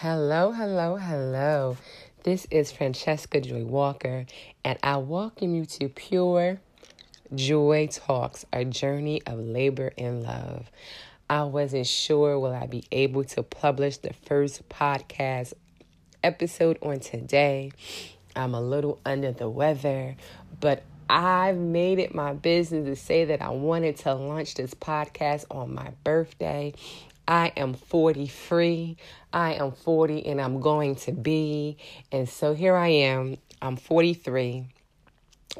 Hello, hello, hello. This is Francesca Joy Walker, and I welcome you to Pure Joy Talks, a journey of labor and love. I wasn't sure will I be able to publish the first podcast episode on today. I'm a little under the weather, but I've made it my business to say that I wanted to launch this podcast on my birthday. I am 43. I am 40 and I'm going to be. And so here I am. I'm 43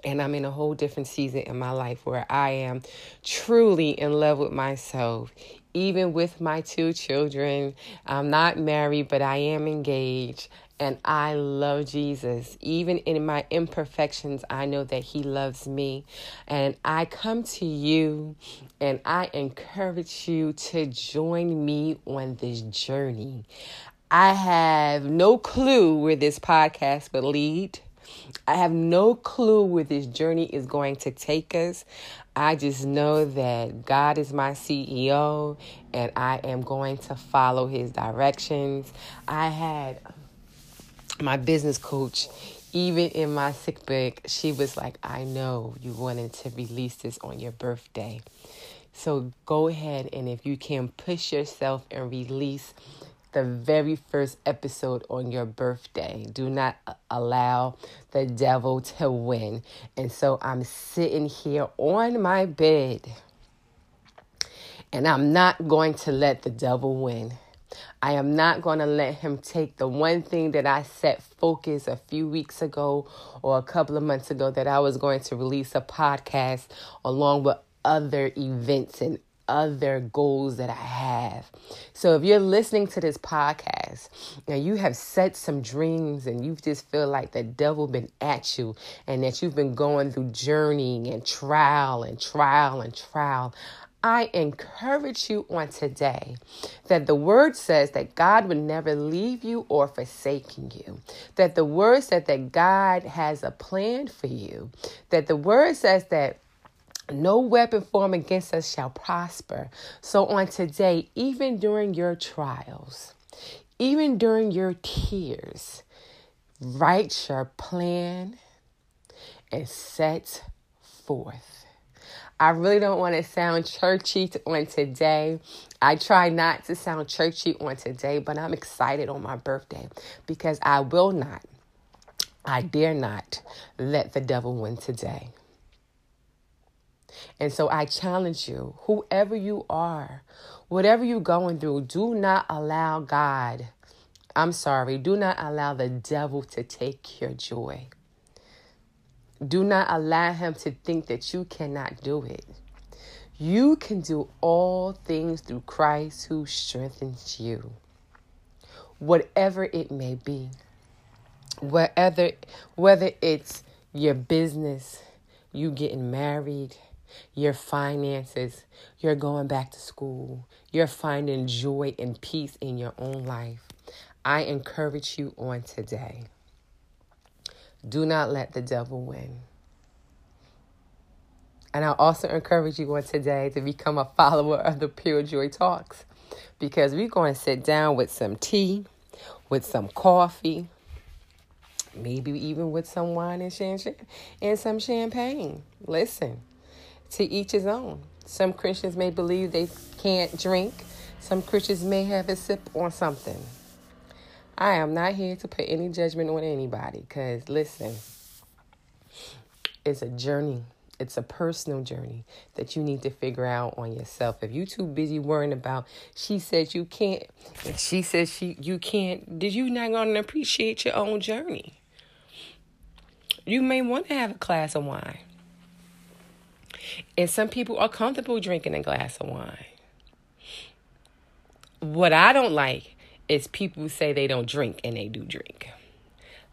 and I'm in a whole different season in my life where I am truly in love with myself. Even with my two children, I'm not married, but I am engaged. And I love Jesus. Even in my imperfections, I know that He loves me. And I come to you and I encourage you to join me on this journey. I have no clue where this podcast will lead. I have no clue where this journey is going to take us. I just know that God is my CEO and I am going to follow his directions. I had my business coach, even in my sick bag, she was like, I know you wanted to release this on your birthday. So go ahead and if you can push yourself and release the very first episode on your birthday. Do not uh, allow the devil to win. And so I'm sitting here on my bed and I'm not going to let the devil win. I am not going to let him take the one thing that I set focus a few weeks ago or a couple of months ago that I was going to release a podcast along with other events and other goals that I have. So if you're listening to this podcast and you have set some dreams and you just feel like the devil been at you and that you've been going through journeying and trial and trial and trial, I encourage you on today that the word says that God would never leave you or forsaking you. That the word says that God has a plan for you. That the word says that no weapon formed against us shall prosper. So on today, even during your trials, even during your tears, write your plan and set forth. I really don't want to sound churchy on today. I try not to sound churchy on today, but I'm excited on my birthday because I will not, I dare not let the devil win today. And so I challenge you, whoever you are, whatever you're going through, do not allow God, I'm sorry, do not allow the devil to take your joy. Do not allow him to think that you cannot do it. You can do all things through Christ who strengthens you. Whatever it may be. Whether whether it's your business, you getting married, your finances, you're going back to school, you're finding joy and peace in your own life. I encourage you on today. Do not let the devil win. And I also encourage you on today to become a follower of the Pure Joy Talks because we're going to sit down with some tea, with some coffee, maybe even with some wine and, champagne, and some champagne. Listen, to each his own. Some Christians may believe they can't drink, some Christians may have a sip on something. I am not here to put any judgment on anybody because, listen, it's a journey. It's a personal journey that you need to figure out on yourself. If you too busy worrying about she says you can't and she says she you can't, did you not gonna appreciate your own journey? You may want to have a glass of wine. And some people are comfortable drinking a glass of wine. What I don't like is people who say they don't drink and they do drink.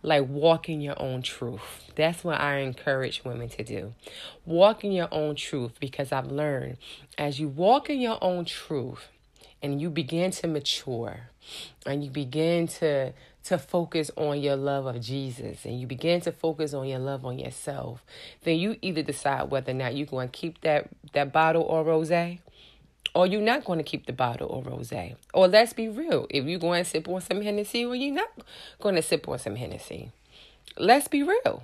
Like walking your own truth. That's what I encourage women to do. Walk in your own truth because I've learned as you walk in your own truth and you begin to mature and you begin to to focus on your love of Jesus and you begin to focus on your love on yourself, then you either decide whether or not you're going to keep that that bottle or rosé or you're not going to keep the bottle of rosé. Or let's be real, if you're going to sip on some Hennessy, or you're not going to sip on some Hennessy. Let's be real.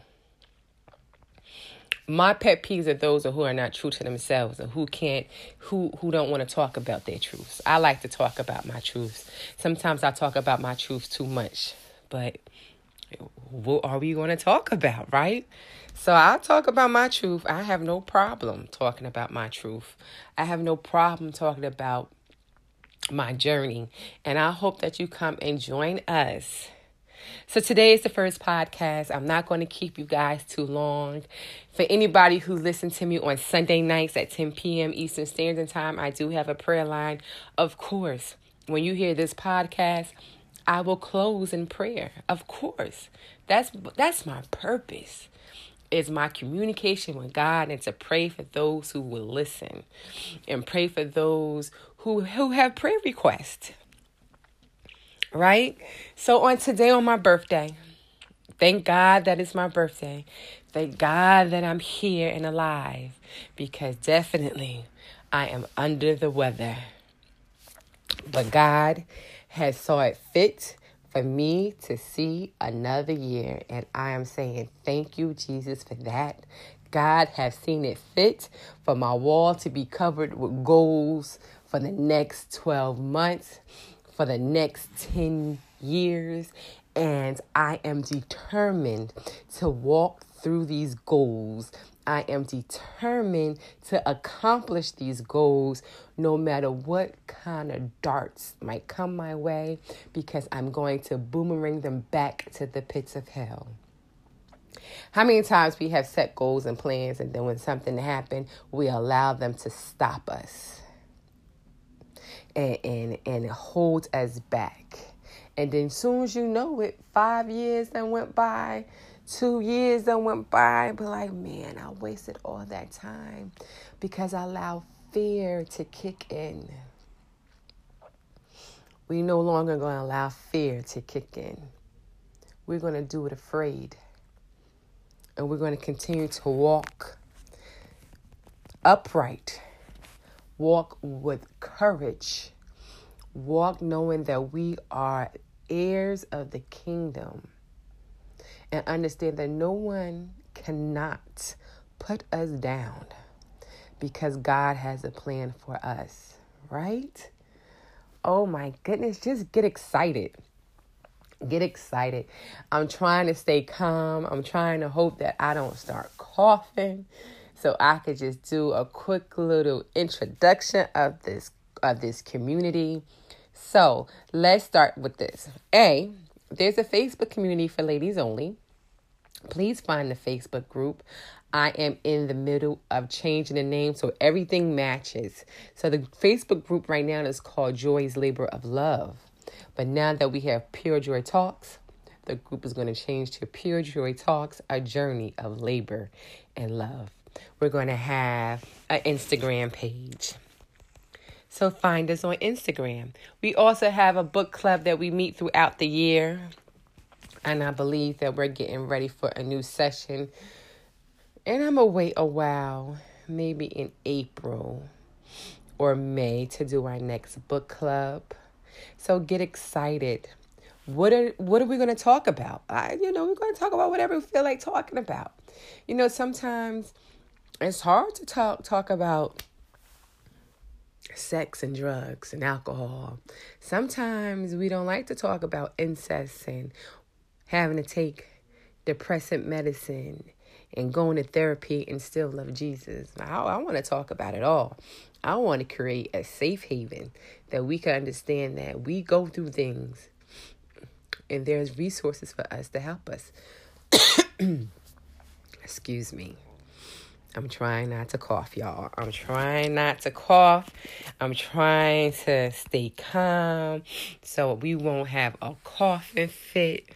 My pet peeves are those who are not true to themselves and who can't, who who don't want to talk about their truths. I like to talk about my truths. Sometimes I talk about my truths too much, but what are we going to talk about, right? So I'll talk about my truth. I have no problem talking about my truth. I have no problem talking about my journey. And I hope that you come and join us. So today is the first podcast. I'm not going to keep you guys too long. For anybody who listens to me on Sunday nights at 10 p.m. Eastern Standard Time, I do have a prayer line. Of course, when you hear this podcast, I will close in prayer. Of course. That's that's my purpose. Is my communication with God and to pray for those who will listen and pray for those who who have prayer requests. Right? So on today on my birthday, thank God that it's my birthday. Thank God that I'm here and alive because definitely I am under the weather. But God has saw it fit for me to see another year. And I am saying thank you, Jesus, for that. God has seen it fit for my wall to be covered with goals for the next 12 months, for the next 10 years. And I am determined to walk through these goals I am determined to accomplish these goals no matter what kind of darts might come my way because I'm going to boomerang them back to the pits of hell. How many times we have set goals and plans and then when something happens, we allow them to stop us and, and, and hold us back. And then soon as you know it, five years then went by, Two years that went by, but like, man, I wasted all that time because I allowed fear to kick in. We no longer going to allow fear to kick in. We're going to do it afraid. And we're going to continue to walk upright, walk with courage, walk knowing that we are heirs of the kingdom and understand that no one cannot put us down because God has a plan for us, right? Oh my goodness, just get excited. Get excited. I'm trying to stay calm. I'm trying to hope that I don't start coughing. So I could just do a quick little introduction of this of this community. So let's start with this. A, there's a Facebook community for ladies only. Please find the Facebook group. I am in the middle of changing the name so everything matches. So the Facebook group right now is called Joy's Labor of Love. But now that we have Pure Joy Talks, the group is going to change to Pure Joy Talks, a journey of labor and love. We're going to have an Instagram page. So find us on Instagram. We also have a book club that we meet throughout the year. And I believe that we're getting ready for a new session. And I'm going to wait a while, maybe in April or May, to do our next book club. So get excited. What are what are we going to talk about? I, you know, we're going to talk about whatever we feel like talking about. You know, sometimes it's hard to talk talk about sex and drugs and alcohol. Sometimes we don't like to talk about incest and having to take depressant medicine and going to therapy and still love Jesus. I, I want to talk about it all. I want to create a safe haven that we can understand that we go through things and there's resources for us to help us. Excuse me. I'm trying not to cough, y'all. I'm trying not to cough. I'm trying to stay calm so we won't have a coughing fit.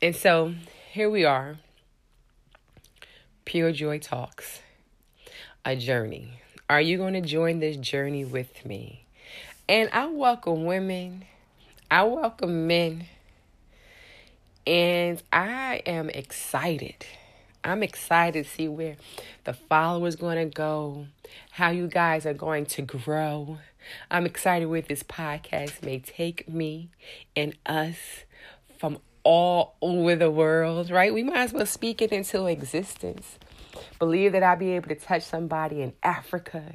And so here we are. Pure Joy Talks, a journey. Are you going to join this journey with me? And I welcome women, I welcome men, and I am excited. I'm excited to see where the followers going to go, how you guys are going to grow. I'm excited where this podcast may take me and us from all over the world, right? We might as well speak it into existence. Believe that I'll be able to touch somebody in Africa,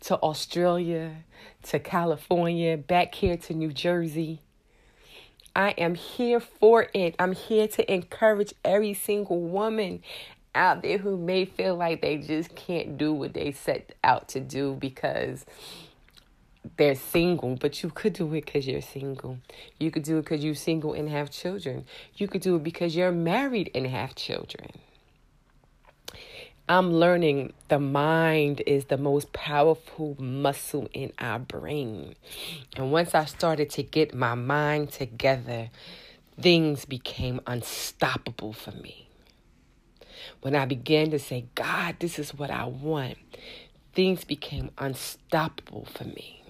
to Australia, to California, back here to New Jersey. I am here for it. I'm here to encourage every single woman out there who may feel like they just can't do what they set out to do because they're single, but you could do it because you're single. You could do it because you're single and have children. You could do it because you're married and have children. I'm learning the mind is the most powerful muscle in our brain. And once I started to get my mind together, things became unstoppable for me. When I began to say, God, this is what I want, things became unstoppable for me.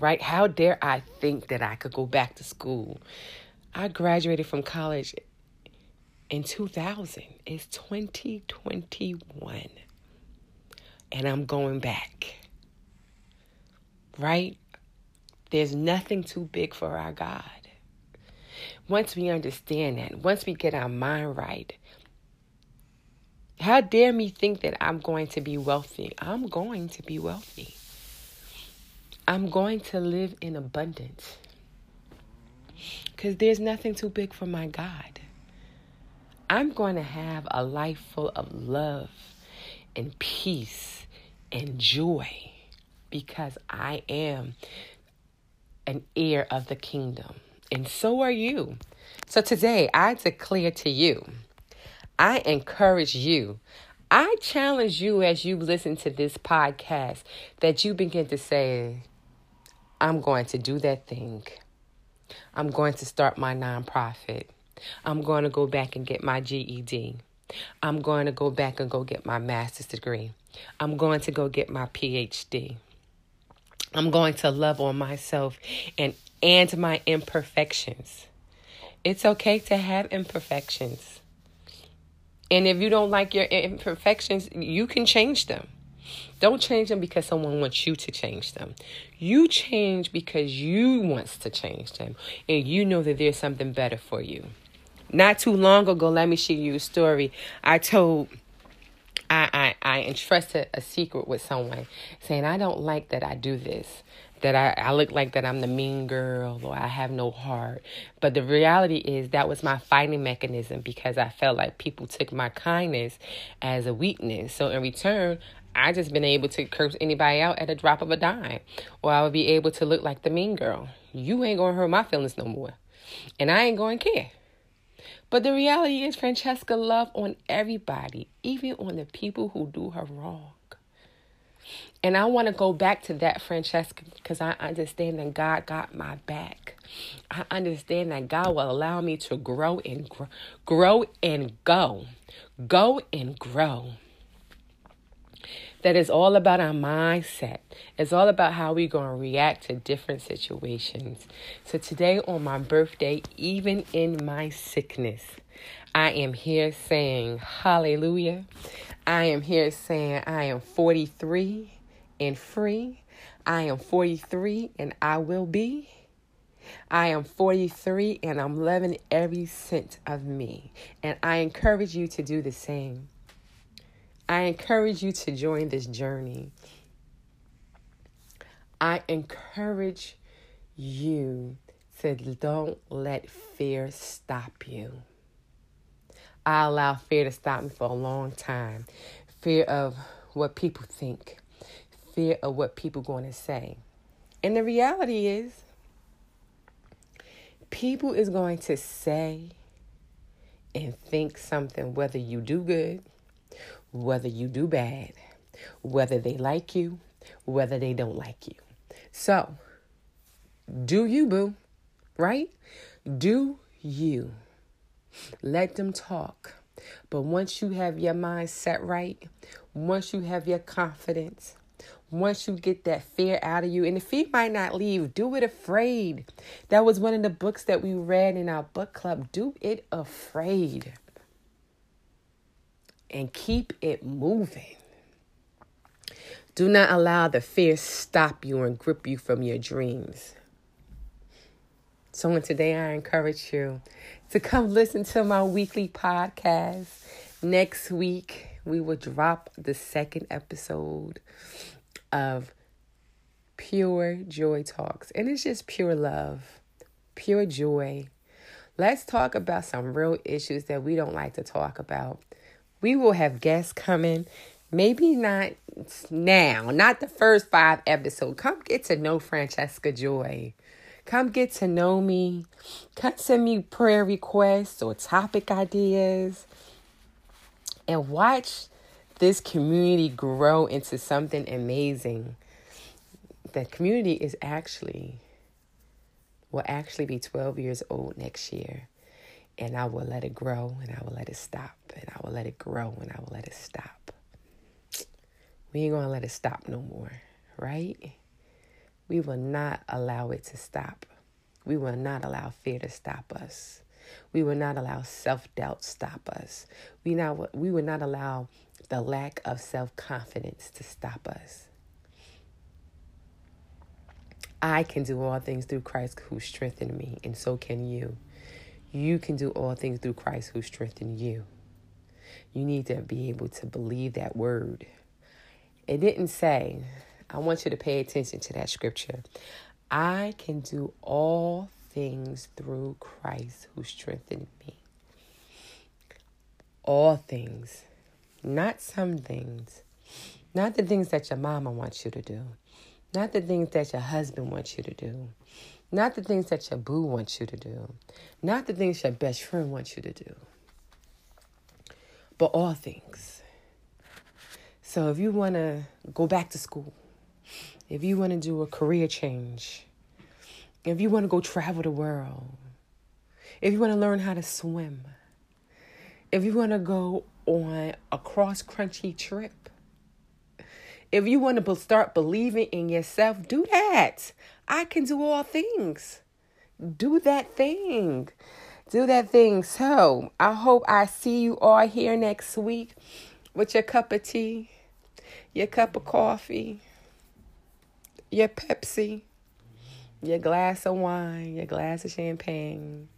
Right? How dare I think that I could go back to school? I graduated from college in 2000. It's 2021. And I'm going back. Right? There's nothing too big for our God. Once we understand that, once we get our mind right, how dare me think that I'm going to be wealthy? I'm going to be wealthy. I'm going to live in abundance. Because there's nothing too big for my God. I'm going to have a life full of love and peace and joy because I am an heir of the kingdom. And so are you. So today, I declare to you, I encourage you, I challenge you as you listen to this podcast that you begin to say, I'm going to do that thing. I'm going to start my nonprofit. I'm going to go back and get my GED. I'm going to go back and go get my master's degree. I'm going to go get my PhD. I'm going to love on myself and and my imperfections. It's okay to have imperfections. And if you don't like your imperfections, you can change them. Don't change them because someone wants you to change them. You change because you wants to change them and you know that there's something better for you. Not too long ago, let me share you a story. I told I, I, I entrusted a secret with someone saying, I don't like that I do this, that I, I look like that I'm the mean girl or I have no heart. But the reality is that was my fighting mechanism because I felt like people took my kindness as a weakness. So in return, I just been able to curse anybody out at a drop of a dime. Or I would be able to look like the mean girl. You ain't gonna hurt my feelings no more. And I ain't gonna care. But the reality is, Francesca love on everybody, even on the people who do her wrong. And I want to go back to that, Francesca, because I understand that God got my back. I understand that God will allow me to grow and grow, grow and go, go and grow that is all about our mindset. It's all about how we're going to react to different situations. So today, on my birthday, even in my sickness, I am here saying hallelujah. I am here saying I am 43 and free. I am 43 and I will be. I am 43 and I'm loving every cent of me. And I encourage you to do the same. I encourage you to join this journey. I encourage you to don't let fear stop you. I allow fear to stop me for a long time. Fear of what people think, fear of what people going to say. And the reality is, people is going to say and think something whether you do good whether you do bad, whether they like you, whether they don't like you. So, do you, boo, right? Do you. Let them talk. But once you have your mind set right, once you have your confidence, once you get that fear out of you, and the fear might not leave, do it afraid. That was one of the books that we read in our book club. Do it afraid. And keep it moving. Do not allow the fear stop you and grip you from your dreams. So, and today I encourage you to come listen to my weekly podcast. Next week, we will drop the second episode of Pure Joy Talks. And it's just pure love, pure joy. Let's talk about some real issues that we don't like to talk about. We will have guests coming. Maybe not now, not the first five episodes. Come get to know Francesca Joy. Come get to know me. Come send me prayer requests or topic ideas. And watch this community grow into something amazing. The community is actually, will actually be 12 years old next year. And I will let it grow and I will let it stop. And I will let it grow and I will let it stop. We ain't to let it stop no more, right? We will not allow it to stop. We will not allow fear to stop us. We will not allow self doubt stop us. We not we will not allow the lack of self confidence to stop us. I can do all things through Christ who strengthened me, and so can you. You can do all things through Christ who strengthened you. You need to be able to believe that word. It didn't say, I want you to pay attention to that scripture. I can do all things through Christ who strengthened me. All things, not some things, not the things that your mama wants you to do, not the things that your husband wants you to do, not the things that your boo wants you to do, not the things your best friend wants you to do, but all things. So if you want to go back to school, if you want to do a career change, if you want to go travel the world, if you want to learn how to swim, if you want to go on a cross crunchy trip, if you want to start believing in yourself, do that. I can do all things. Do that thing. Do that thing. So I hope I see you all here next week with your cup of tea, your cup of coffee, your Pepsi, your glass of wine, your glass of champagne,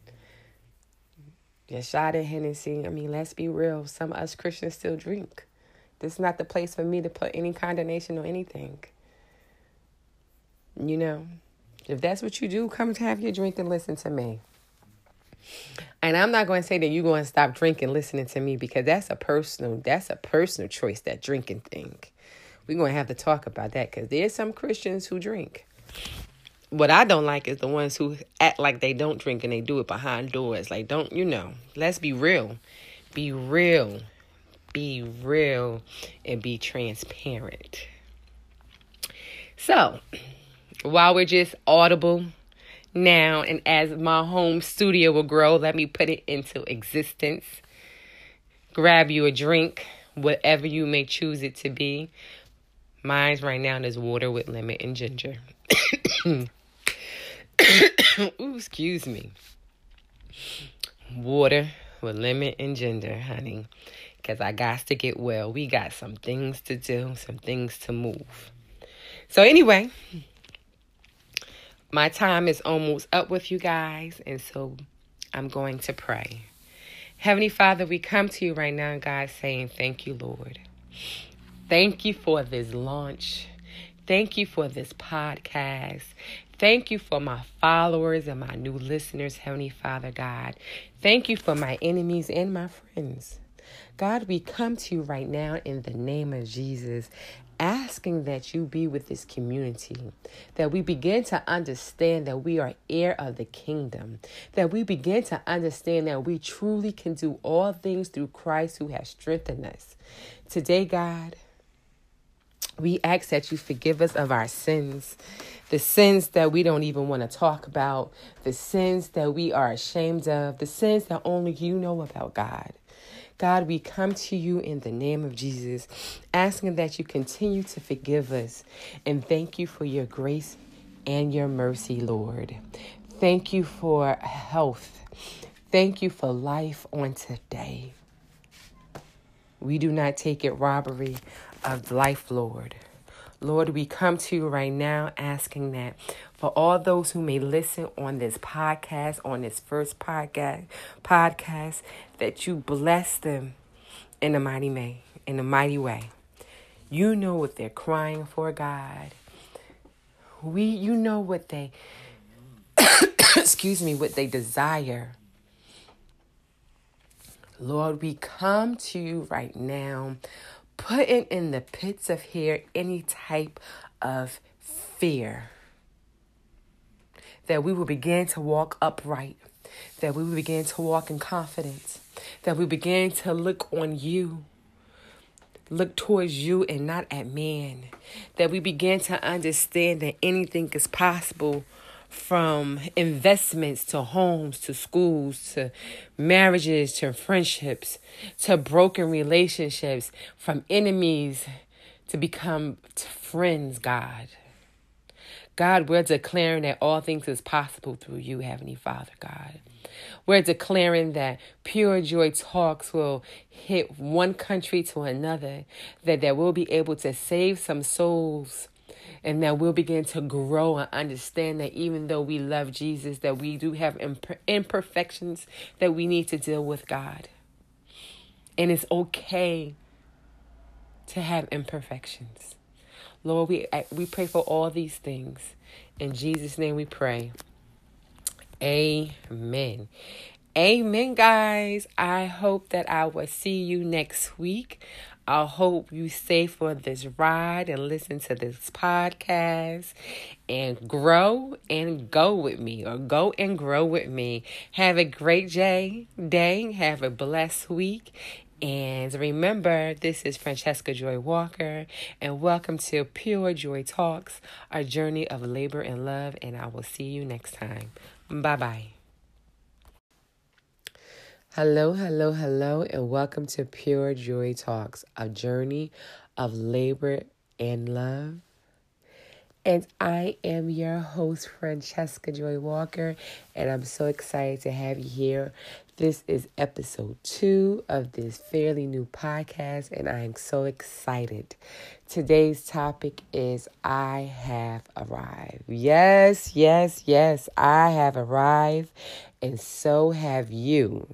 your shot of Hennessy. I mean, let's be real. Some of us Christians still drink. This is not the place for me to put any condemnation or anything. You know, if that's what you do, come to have your drink and listen to me. And I'm not going to say that you're going to stop drinking listening to me because that's a personal that's a personal choice that drinking thing we're going to have to talk about that because there's some Christians who drink. What I don't like is the ones who act like they don't drink and they do it behind doors. Like, don't, you know, let's be real. Be real. Be real and be transparent. So, while we're just audible now, and as my home studio will grow, let me put it into existence. Grab you a drink, whatever you may choose it to be. Mine's right now is water with lemon and ginger. Ooh, excuse me. Water with lemon and ginger, honey. Because I got to get well. We got some things to do, some things to move. So, anyway, my time is almost up with you guys. And so I'm going to pray. Heavenly Father, we come to you right now, God, saying, Thank you, Lord. Thank you for this launch. Thank you for this podcast. Thank you for my followers and my new listeners, Heavenly Father God. Thank you for my enemies and my friends. God, we come to you right now in the name of Jesus, asking that you be with this community, that we begin to understand that we are heir of the kingdom, that we begin to understand that we truly can do all things through Christ who has strengthened us. Today, God, we ask that you forgive us of our sins, the sins that we don't even want to talk about, the sins that we are ashamed of, the sins that only you know about, God. God, we come to you in the name of Jesus, asking that you continue to forgive us and thank you for your grace and your mercy, Lord. Thank you for health. Thank you for life on today. We do not take it robbery of life, Lord. Lord, we come to you right now asking that for all those who may listen on this podcast, on this first podcast, podcast, that you bless them in a mighty way, in a mighty way. You know what they're crying for, God. We you know what they excuse me, what they desire. Lord, we come to you right now putting in the pits of here any type of fear. That we will begin to walk upright, that we will begin to walk in confidence, that we begin to look on you, look towards you and not at man, that we begin to understand that anything is possible from investments to homes to schools to marriages to friendships to broken relationships, from enemies to become friends, God. God, we're declaring that all things is possible through you, Heavenly Father, God. We're declaring that Pure Joy Talks will hit one country to another, that, that we'll be able to save some souls and that we'll begin to grow and understand that even though we love Jesus, that we do have imperfections that we need to deal with God. And it's okay to have imperfections. Lord, we we pray for all these things. In Jesus' name we pray. Amen. Amen, guys. I hope that I will see you next week. I hope you stay for this ride and listen to this podcast and grow and go with me or go and grow with me. Have a great day, day. Have a blessed week. And remember, this is Francesca Joy Walker, and welcome to Pure Joy Talks, our journey of labor and love. And I will see you next time. Bye bye. Hello, hello, hello, and welcome to Pure Joy Talks, a journey of labor and love. And I am your host, Francesca Joy Walker, and I'm so excited to have you here. This is episode two of this fairly new podcast, and I am so excited. Today's topic is I have arrived. Yes, yes, yes, I have arrived, and so have you.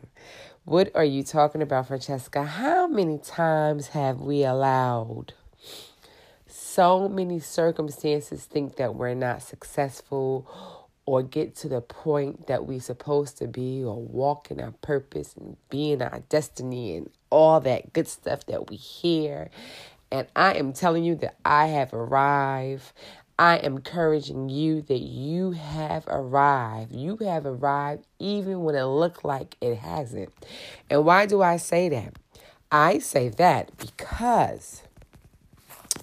What are you talking about, Francesca? How many times have we allowed so many circumstances think that we're not successful or get to the point that we're supposed to be or walk in our purpose and be in our destiny and all that good stuff that we hear. And I am telling you that I have arrived. I am encouraging you that you have arrived. You have arrived even when it looked like it hasn't. And why do I say that? I say that because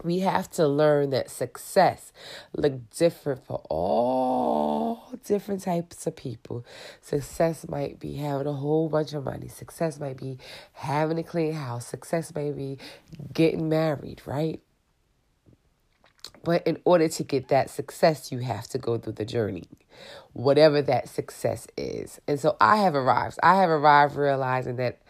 we have to learn that success look different for all different types of people. Success might be having a whole bunch of money. Success might be having a clean house. Success might be getting married, right? But in order to get that success, you have to go through the journey, whatever that success is. And so I have arrived. I have arrived realizing that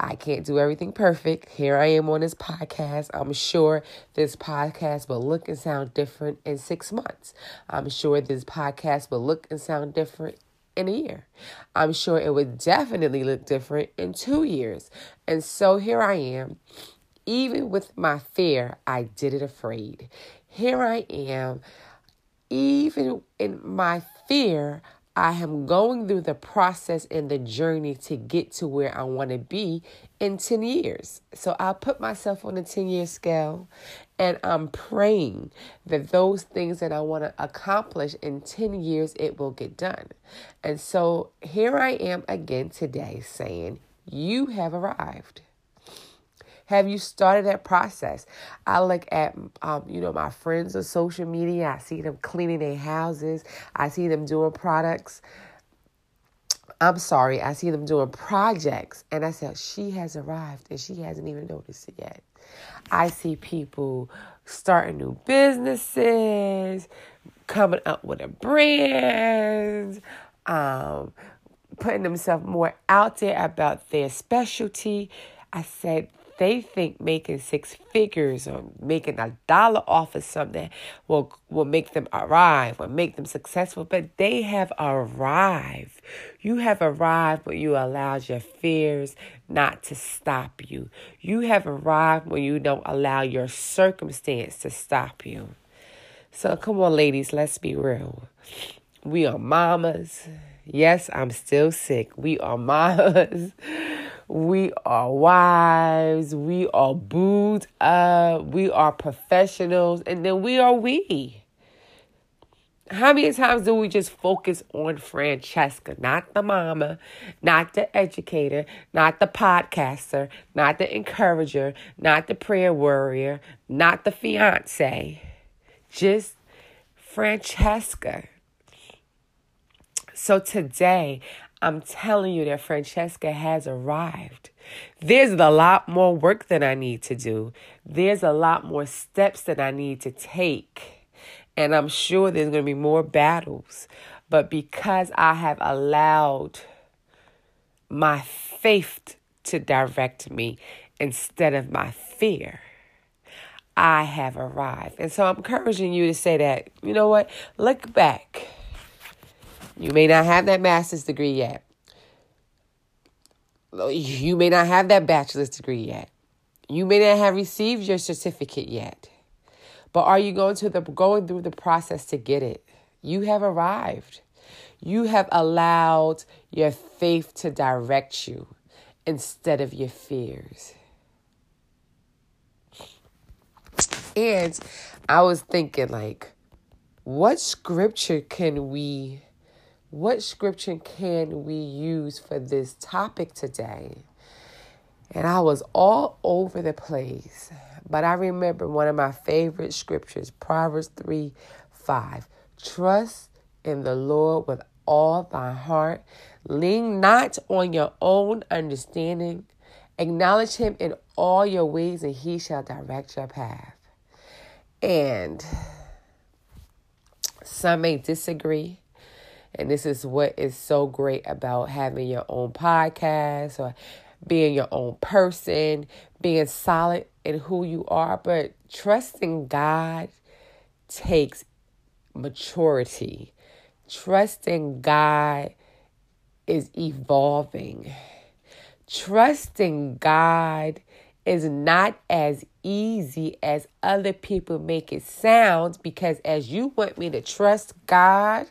I can't do everything perfect. Here I am on this podcast. I'm sure this podcast will look and sound different in six months. I'm sure this podcast will look and sound different in a year. I'm sure it would definitely look different in two years. And so here I am. Even with my fear, I did it afraid here I am, even in my fear, I am going through the process and the journey to get to where I want to be in 10 years. So I put myself on a 10 year scale and I'm praying that those things that I want to accomplish in 10 years, it will get done. And so here I am again today saying, You have arrived. Have you started that process? I look at, um, you know, my friends on social media. I see them cleaning their houses. I see them doing products I'm sorry, I see them doing projects, and I said, she has arrived and she hasn't even noticed it yet. I see people starting new businesses, coming up with a brand, um, putting themselves more out there about their specialty. I said, they think making six figures or making a dollar off of something will will make them arrive or make them successful, but they have arrived. You have arrived when you allowed your fears not to stop you. You have arrived when you don't allow your circumstance to stop you. So come on, ladies, let's be real. We are mamas. Yes, I'm still sick. We are mamas. We are wives. We are booed up. We are professionals. And then we are we. How many times do we just focus on Francesca, not the mama, not the educator, not the podcaster, not the encourager, not the prayer warrior, not the fiance? Just Francesca. So today, I'm telling you that Francesca has arrived. There's a lot more work that I need to do. There's a lot more steps that I need to take. And I'm sure there's going to be more battles. But because I have allowed my faith to direct me instead of my fear, I have arrived. And so I'm encouraging you to say that, you know what? Look back you may not have that master's degree yet. You may not have that bachelor's degree yet. You may not have received your certificate yet. But are you going to the going through the process to get it? You have arrived. You have allowed your faith to direct you instead of your fears. And I was thinking like what scripture can we what scripture can we use for this topic today? And I was all over the place. But I remember one of my favorite scriptures, Proverbs 3 5. Trust in the Lord with all thy heart. Lean not on your own understanding. Acknowledge him in all your ways, and he shall direct your path. And some may disagree. And this is what is so great about having your own podcast or being your own person, being solid in who you are. But trusting God takes maturity. Trusting God is evolving. Trusting God is not as easy as other people make it sound because as you want me to trust God,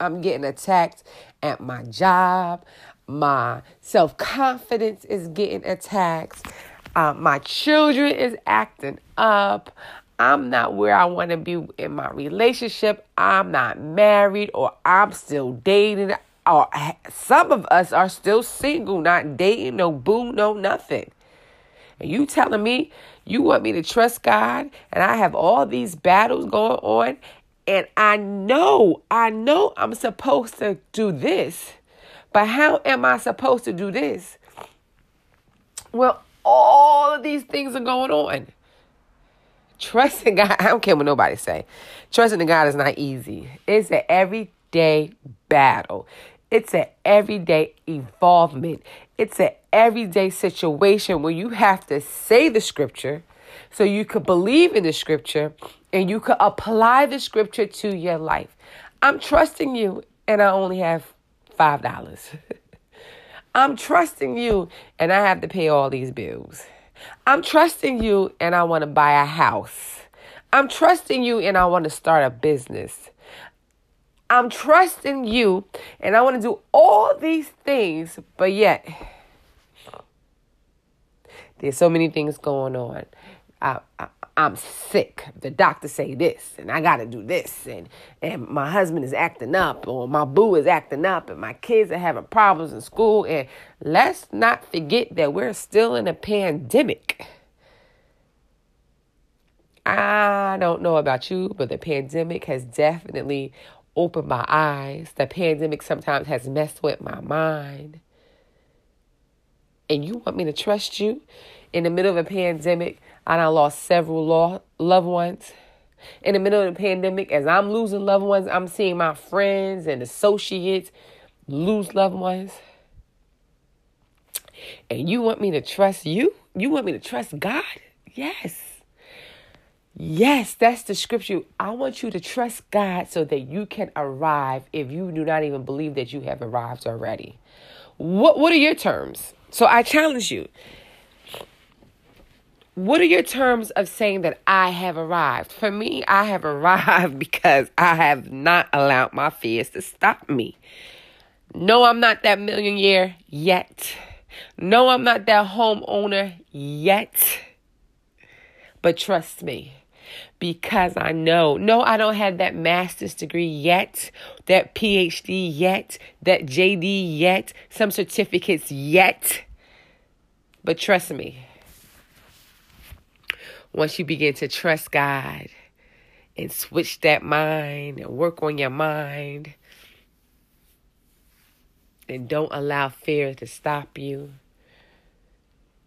I'm getting attacked at my job. My self confidence is getting attacked. Uh, my children is acting up. I'm not where I want to be in my relationship. I'm not married or I'm still dating. Or some of us are still single, not dating, no boo, no nothing. And you telling me you want me to trust God and I have all these battles going on and I know, I know I'm supposed to do this. But how am I supposed to do this? Well, all of these things are going on. Trusting God, I don't care what nobody say. Trusting in God is not easy. It's an everyday battle. It's an everyday involvement. It's an everyday situation where you have to say the scripture so you could believe in the scripture and you could apply the scripture to your life. I'm trusting you and I only have $5. I'm trusting you and I have to pay all these bills. I'm trusting you and I want to buy a house. I'm trusting you and I want to start a business. I'm trusting you and I want to do all these things, but yet there's so many things going on. I, I, I'm sick. The doctor say this, and I got to do this, and and my husband is acting up, or my boo is acting up, and my kids are having problems in school. And let's not forget that we're still in a pandemic. I don't know about you, but the pandemic has definitely opened my eyes. The pandemic sometimes has messed with my mind. And you want me to trust you? In the middle of a pandemic, I lost several law, loved ones. In the middle of the pandemic, as I'm losing loved ones, I'm seeing my friends and associates lose loved ones. And you want me to trust you? You want me to trust God? Yes. Yes, that's the scripture. I want you to trust God so that you can arrive if you do not even believe that you have arrived already. What what are your terms? So I challenge you. What are your terms of saying that I have arrived? For me, I have arrived because I have not allowed my fears to stop me. No, I'm not that millionaire yet. No, I'm not that homeowner yet. But trust me, because I know. No, I don't have that master's degree yet, that PhD yet, that JD yet, some certificates yet. But trust me, once you begin to trust God and switch that mind and work on your mind and don't allow fear to stop you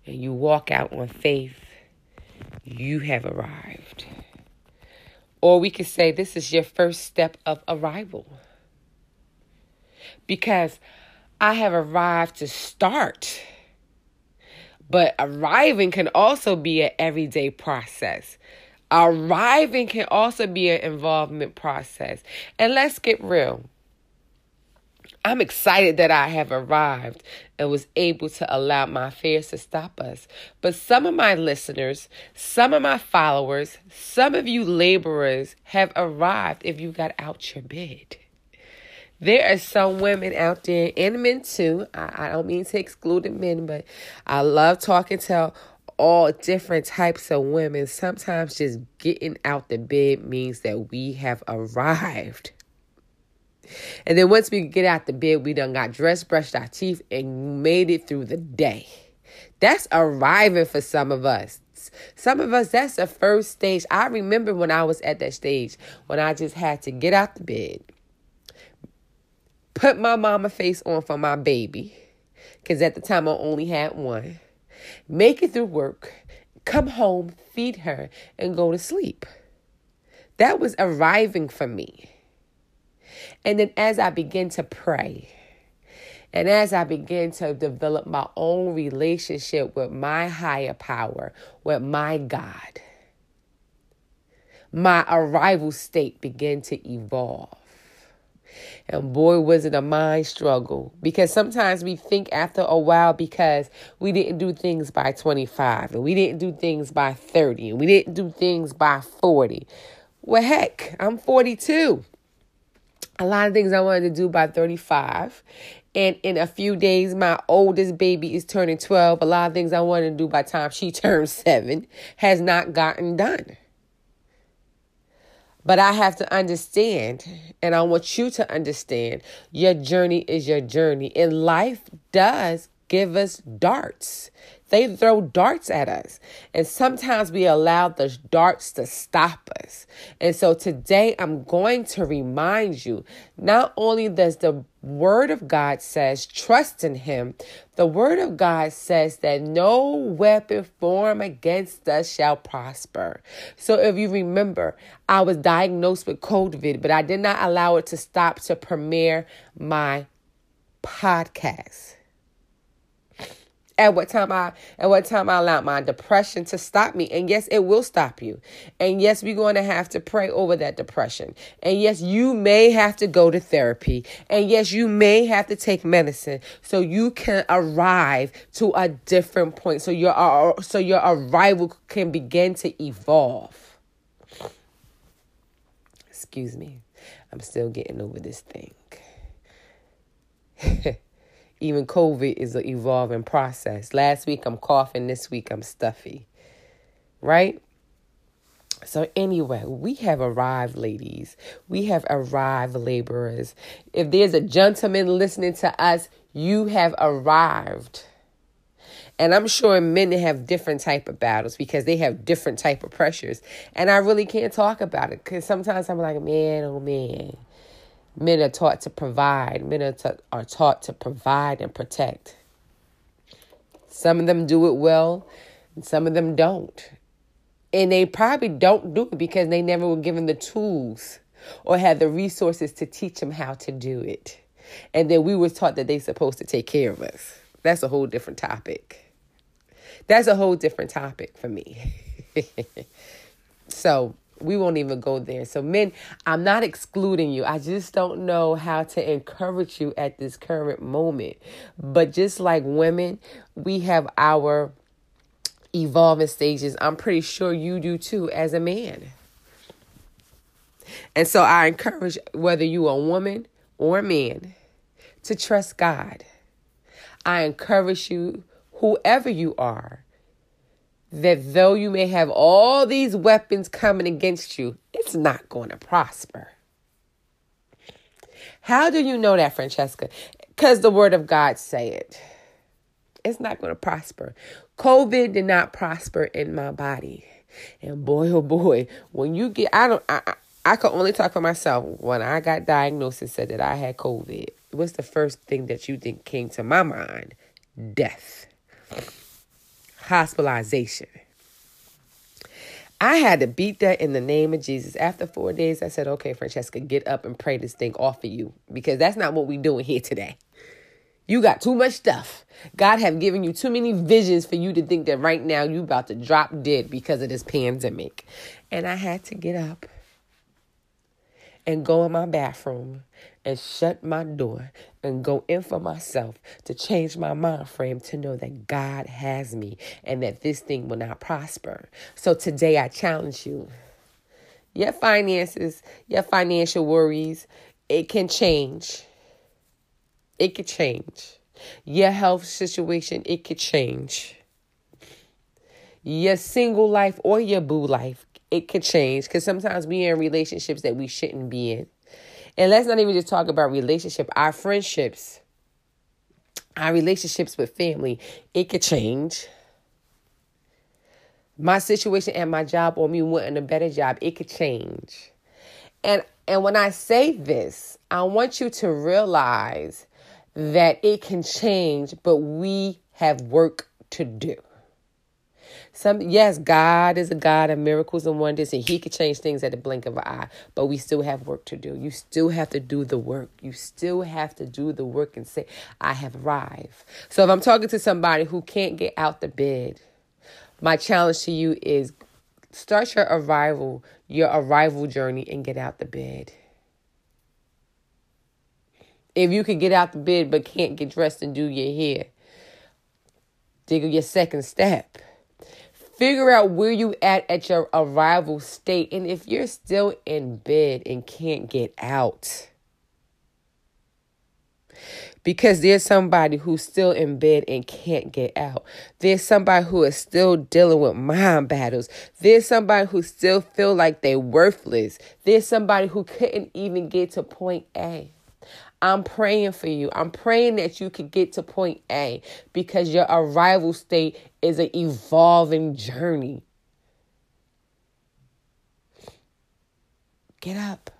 and you walk out on faith, you have arrived. Or we could say this is your first step of arrival. Because I have arrived to start. But arriving can also be an everyday process. Arriving can also be an involvement process. And let's get real. I'm excited that I have arrived and was able to allow my fears to stop us. But some of my listeners, some of my followers, some of you laborers have arrived if you got out your bed. There are some women out there, and men too. I, I don't mean to exclude the men, but I love talking to all different types of women. Sometimes just getting out the bed means that we have arrived. And then once we get out the bed, we done got dressed, brushed our teeth, and made it through the day. That's arriving for some of us. Some of us, that's the first stage. I remember when I was at that stage when I just had to get out the bed, put my mama face on for my baby, because at the time I only had one, make it through work, come home, feed her, and go to sleep. That was arriving for me. And then as I begin to pray, and as I begin to develop my own relationship with my higher power, with my God, my arrival state began to evolve. And boy, was it a mind struggle because sometimes we think after a while because we didn't do things by 25 and we didn't do things by 30 and we didn't do things by 40. Well, heck, I'm 42 a lot of things I wanted to do by 35. And in a few days, my oldest baby is turning 12. A lot of things I wanted to do by time she turns seven has not gotten done. But I have to understand, and I want you to understand, your journey is your journey. And life does give us darts. They throw darts at us. And sometimes we allow the darts to stop us. And so today I'm going to remind you not only does the word of God says trust in him, the word of God says that no weapon formed against us shall prosper. So if you remember, I was diagnosed with COVID, but I did not allow it to stop to premiere my podcast at what time I at what time I allowed my depression to stop me. And yes, it will stop you. And yes, we're going to have to pray over that depression. And yes, you may have to go to therapy. And yes, you may have to take medicine so you can arrive to a different point. So your uh, so your arrival can begin to evolve. Excuse me. I'm still getting over this thing. even COVID is an evolving process. Last week I'm coughing, this week I'm stuffy. Right? So, anyway, we have arrived, ladies. We have arrived, laborers. If there's a gentleman listening to us, you have arrived. And I'm sure men have different type of battles because they have different type of pressures. And I really can't talk about it because sometimes I'm like, man, oh man, Men are taught to provide. Men are, ta- are taught to provide and protect. Some of them do it well, and some of them don't. And they probably don't do it because they never were given the tools or had the resources to teach them how to do it. And then we were taught that they're supposed to take care of us. That's a whole different topic. That's a whole different topic for me. so we won't even go there. So, men, I'm not excluding you. I just don't know how to encourage you at this current moment. But just like women, we have our evolving stages. I'm pretty sure you do too as a man. And so I encourage whether you are a woman or a man to trust God. I encourage you, whoever you are, that though you may have all these weapons coming against you, it's not going to prosper. How do you know that, Francheska? Because the word of God say it. It's not going to prosper. COVID did not prosper in my body. And boy, oh boy, when you get, I don't, I, I could only talk for myself. When I got diagnosed and said that I had COVID, what's the first thing that you think came to my mind? Death, hospitalization. I had to beat that in the name of Jesus. After four days, I said, okay, Francheska, get up and pray this thing off of you because that's not what we're doing here today. You got too much stuff. God have given you too many visions for you to think that right now you about to drop dead because of this pandemic. And I had to get up and go in my bathroom and shut my door and go in for myself to change my mind frame to know that God has me and that this thing will not prosper. So today I challenge you. Your finances, your financial worries, it can change. It could change. Your health situation, it could change. Your single life or your boo life, it could change because sometimes we are in relationships that we shouldn't be in. And let's not even just talk about relationship, our friendships, our relationships with family, it could change. My situation at my job or me wanting a better job, it could change. And and when I say this, I want you to realize that it can change, but we have work to do. Some yes, God is a God of miracles and wonders, and He can change things at the blink of an eye. But we still have work to do. You still have to do the work. You still have to do the work and say, "I have arrived." So if I'm talking to somebody who can't get out the bed, my challenge to you is start your arrival, your arrival journey, and get out the bed. If you can get out the bed but can't get dressed and do your hair, dig your second step. Figure out where you at at your arrival state. And if you're still in bed and can't get out, because there's somebody who's still in bed and can't get out. There's somebody who is still dealing with mind battles. There's somebody who still feel like they're worthless. There's somebody who couldn't even get to point A. I'm praying for you. I'm praying that you could get to point A because your arrival state is an evolving journey. Get up.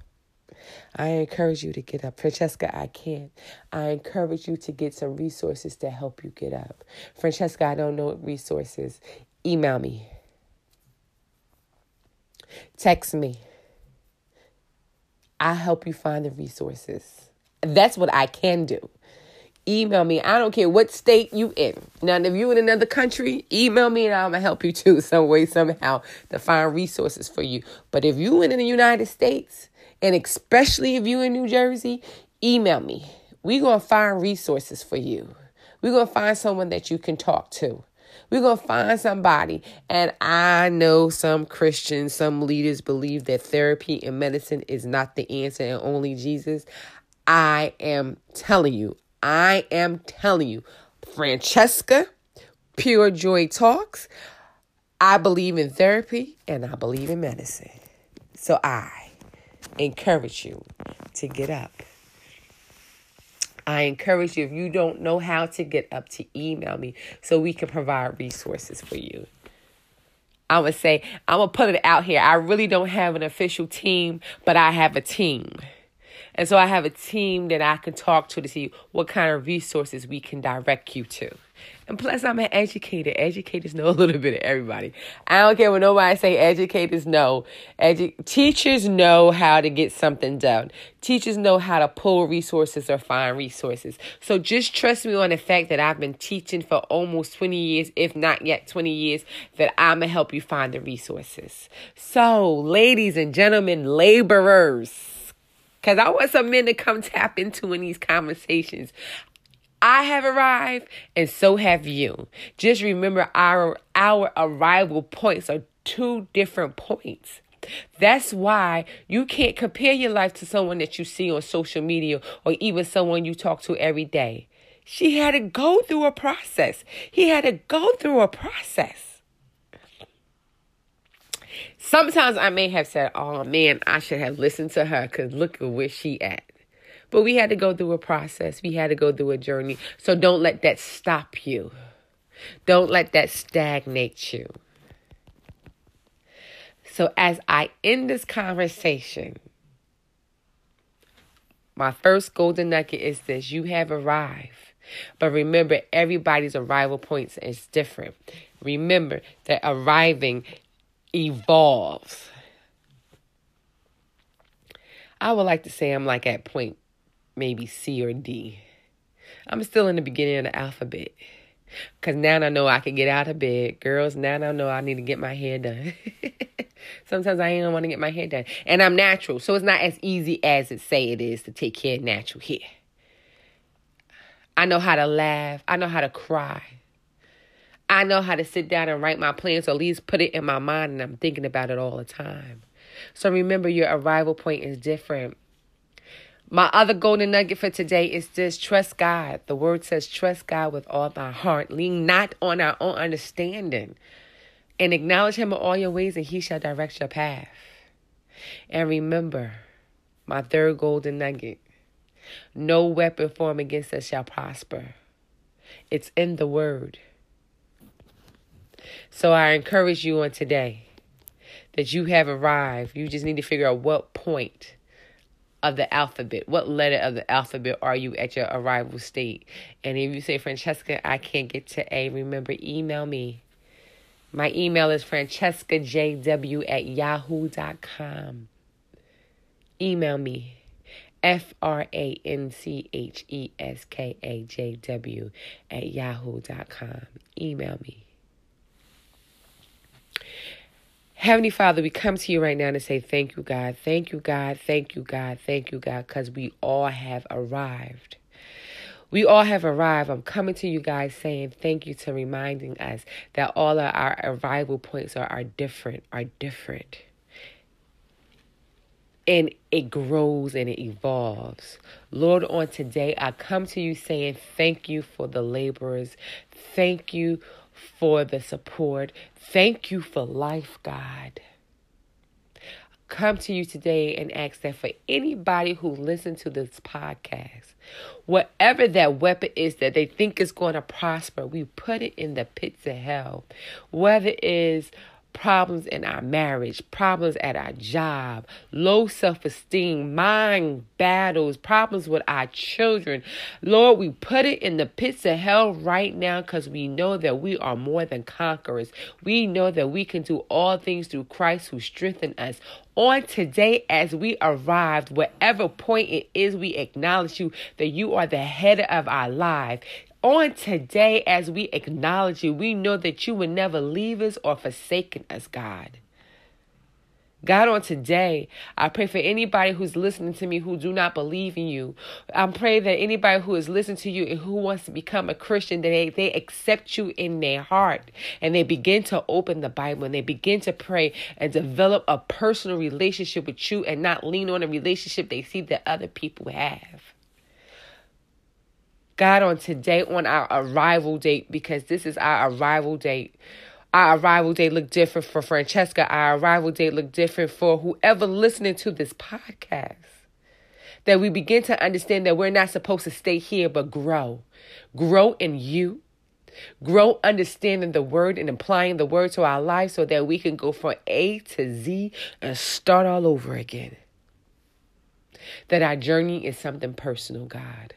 I encourage you to get up. Francheska, I can't. I encourage you to get some resources to help you get up. Francheska, I don't know resources. Email me. Text me. i help you find the resources. That's what I can do. Email me. I don't care what state you in. Now, if you in another country, email me and I'm gonna help you too, some way, somehow, to find resources for you. But if you in the United States, and especially if you in New Jersey, email me. we gonna find resources for you. We're gonna find someone that you can talk to. We're going to find somebody. And I know some Christians, some leaders believe that therapy and medicine is not the answer and only Jesus. I am telling you, I am telling you, Francheska, Pure Joy Talks. I believe in therapy and I believe in medicine. So I encourage you to get up. I encourage you, if you don't know how to get up, to email me so we can provide resources for you. I would say, I'm going to put it out here. I really don't have an official team, but I have a team. And so I have a team that I can talk to to see what kind of resources we can direct you to. And plus, I'm an educator. Educators know a little bit of everybody. I don't care what nobody say. Educators know. Edu- teachers know how to get something done. Teachers know how to pull resources or find resources. So just trust me on the fact that I've been teaching for almost 20 years, if not yet 20 years, that I'm going to help you find the resources. So, ladies and gentlemen, laborers, because I want some men to come tap into in these conversations. I have arrived and so have you. Just remember our our arrival points are two different points. That's why you can't compare your life to someone that you see on social media or even someone you talk to every day. She had to go through a process. He had to go through a process. Sometimes I may have said, "Oh man, I should have listened to her cuz look at where she at." But we had to go through a process, we had to go through a journey. So don't let that stop you, don't let that stagnate you. So, as I end this conversation, my first golden nugget is this you have arrived. But remember, everybody's arrival points is different. Remember that arriving evolves. I would like to say I'm like at point maybe C or D. I'm still in the beginning of the alphabet. Because now I know I can get out of bed. Girls, now I know I need to get my hair done. Sometimes I ain't want to get my hair done. And I'm natural. So it's not as easy as it say it is to take care of natural hair. I know how to laugh. I know how to cry. I know how to sit down and write my plans or at least put it in my mind and I'm thinking about it all the time. So remember your arrival point is different. My other golden nugget for today is this trust God. The word says, trust God with all thy heart. Lean not on our own understanding. And acknowledge him in all your ways, and he shall direct your path. And remember, my third golden nugget no weapon formed against us shall prosper. It's in the word. So I encourage you on today that you have arrived. You just need to figure out what point of the alphabet. What letter of the alphabet are you at your arrival state? And if you say, Francheska, I can't get to A, remember, email me. My email is francheskajw at yahoo.com. Email me. F R A N C H E S K A J W at yahoo.com. Email me. Heavenly Father, we come to you right now to say thank you, God. Thank you, God. Thank you, God. Thank you, God, because we all have arrived. We all have arrived. I'm coming to you guys saying thank you to reminding us that all of our arrival points are, are different, are different. And it grows and it evolves. Lord, on today, I come to you saying thank you for the laborers. Thank you for the support. Thank you for life, God. Come to you today and ask that for anybody who listens to this podcast, whatever that weapon is that they think is going to prosper, we put it in the pits of hell. Whether it is problems in our marriage, problems at our job, low self esteem, mind battles, problems with our children. Lord, we put it in the pits of hell right now because we know that we are more than conquerors. We know that we can do all things through Christ who strengthens us. On today, as we arrived, whatever point it is, we acknowledge you that you are the head of our life on today, as we acknowledge you, we know that you will never leave us or forsaken us, God. God, on today, I pray for anybody who's listening to me who do not believe in you. I pray that anybody who is listening to you and who wants to become a Christian, that they, they accept you in their heart and they begin to open the Bible and they begin to pray and develop a personal relationship with you and not lean on a relationship they see that other people have. God, on today, on our arrival date, because this is our arrival date. Our arrival date look different for Francheska. Our arrival date look different for whoever listening to this podcast. That we begin to understand that we're not supposed to stay here, but grow. Grow in you. Grow understanding the word and applying the word to our life so that we can go from A to Z and start all over again. that our journey is something personal, God.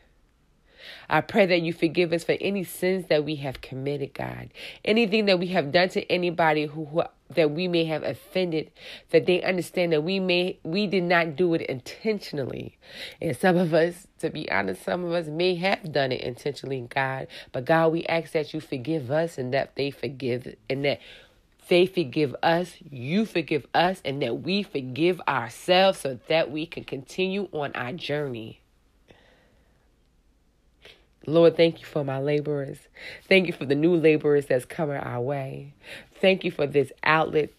I pray that you forgive us for any sins that we have committed, God. Anything that we have done to anybody who, who that we may have offended, that they understand that we may we did not do it intentionally. And some of us, to be honest, some of us may have done it intentionally, God. But God, we ask that you forgive us and that they forgive and that they forgive us, you forgive us, and that we forgive ourselves so that we can continue on our journey. Lord, thank you for my laborers. Thank you for the new laborers that's coming our way. Thank you for this outlet,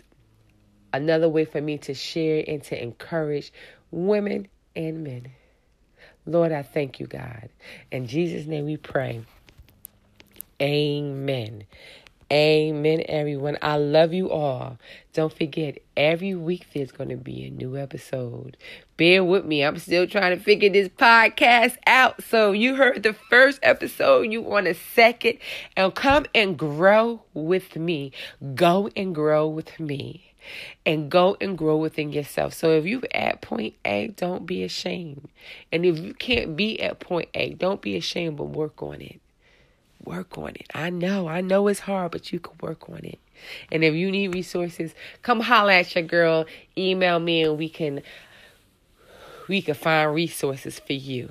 another way for me to share and to encourage women and men. Lord, I thank you, God. In Jesus' name we pray. Amen. Amen, everyone. I love you all. Don't forget, every week there's going to be a new episode. Bear with me. I'm still trying to figure this podcast out. So, you heard the first episode. You want a second. And come and grow with me. Go and grow with me. And go and grow within yourself. So, if you're at point A, don't be ashamed. And if you can't be at point A, don't be ashamed, but work on it work on it. I know, I know it's hard, but you can work on it. And if you need resources, come holler at your girl, email me and we can we can find resources for you.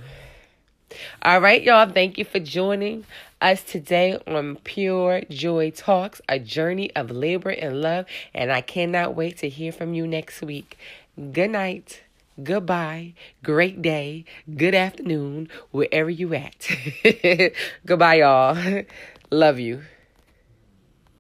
All right, y'all, thank you for joining us today on Pure Joy Talks, a journey of labor and love, and I cannot wait to hear from you next week. Good night goodbye, great day, good afternoon, wherever you at. goodbye, y'all. Love you.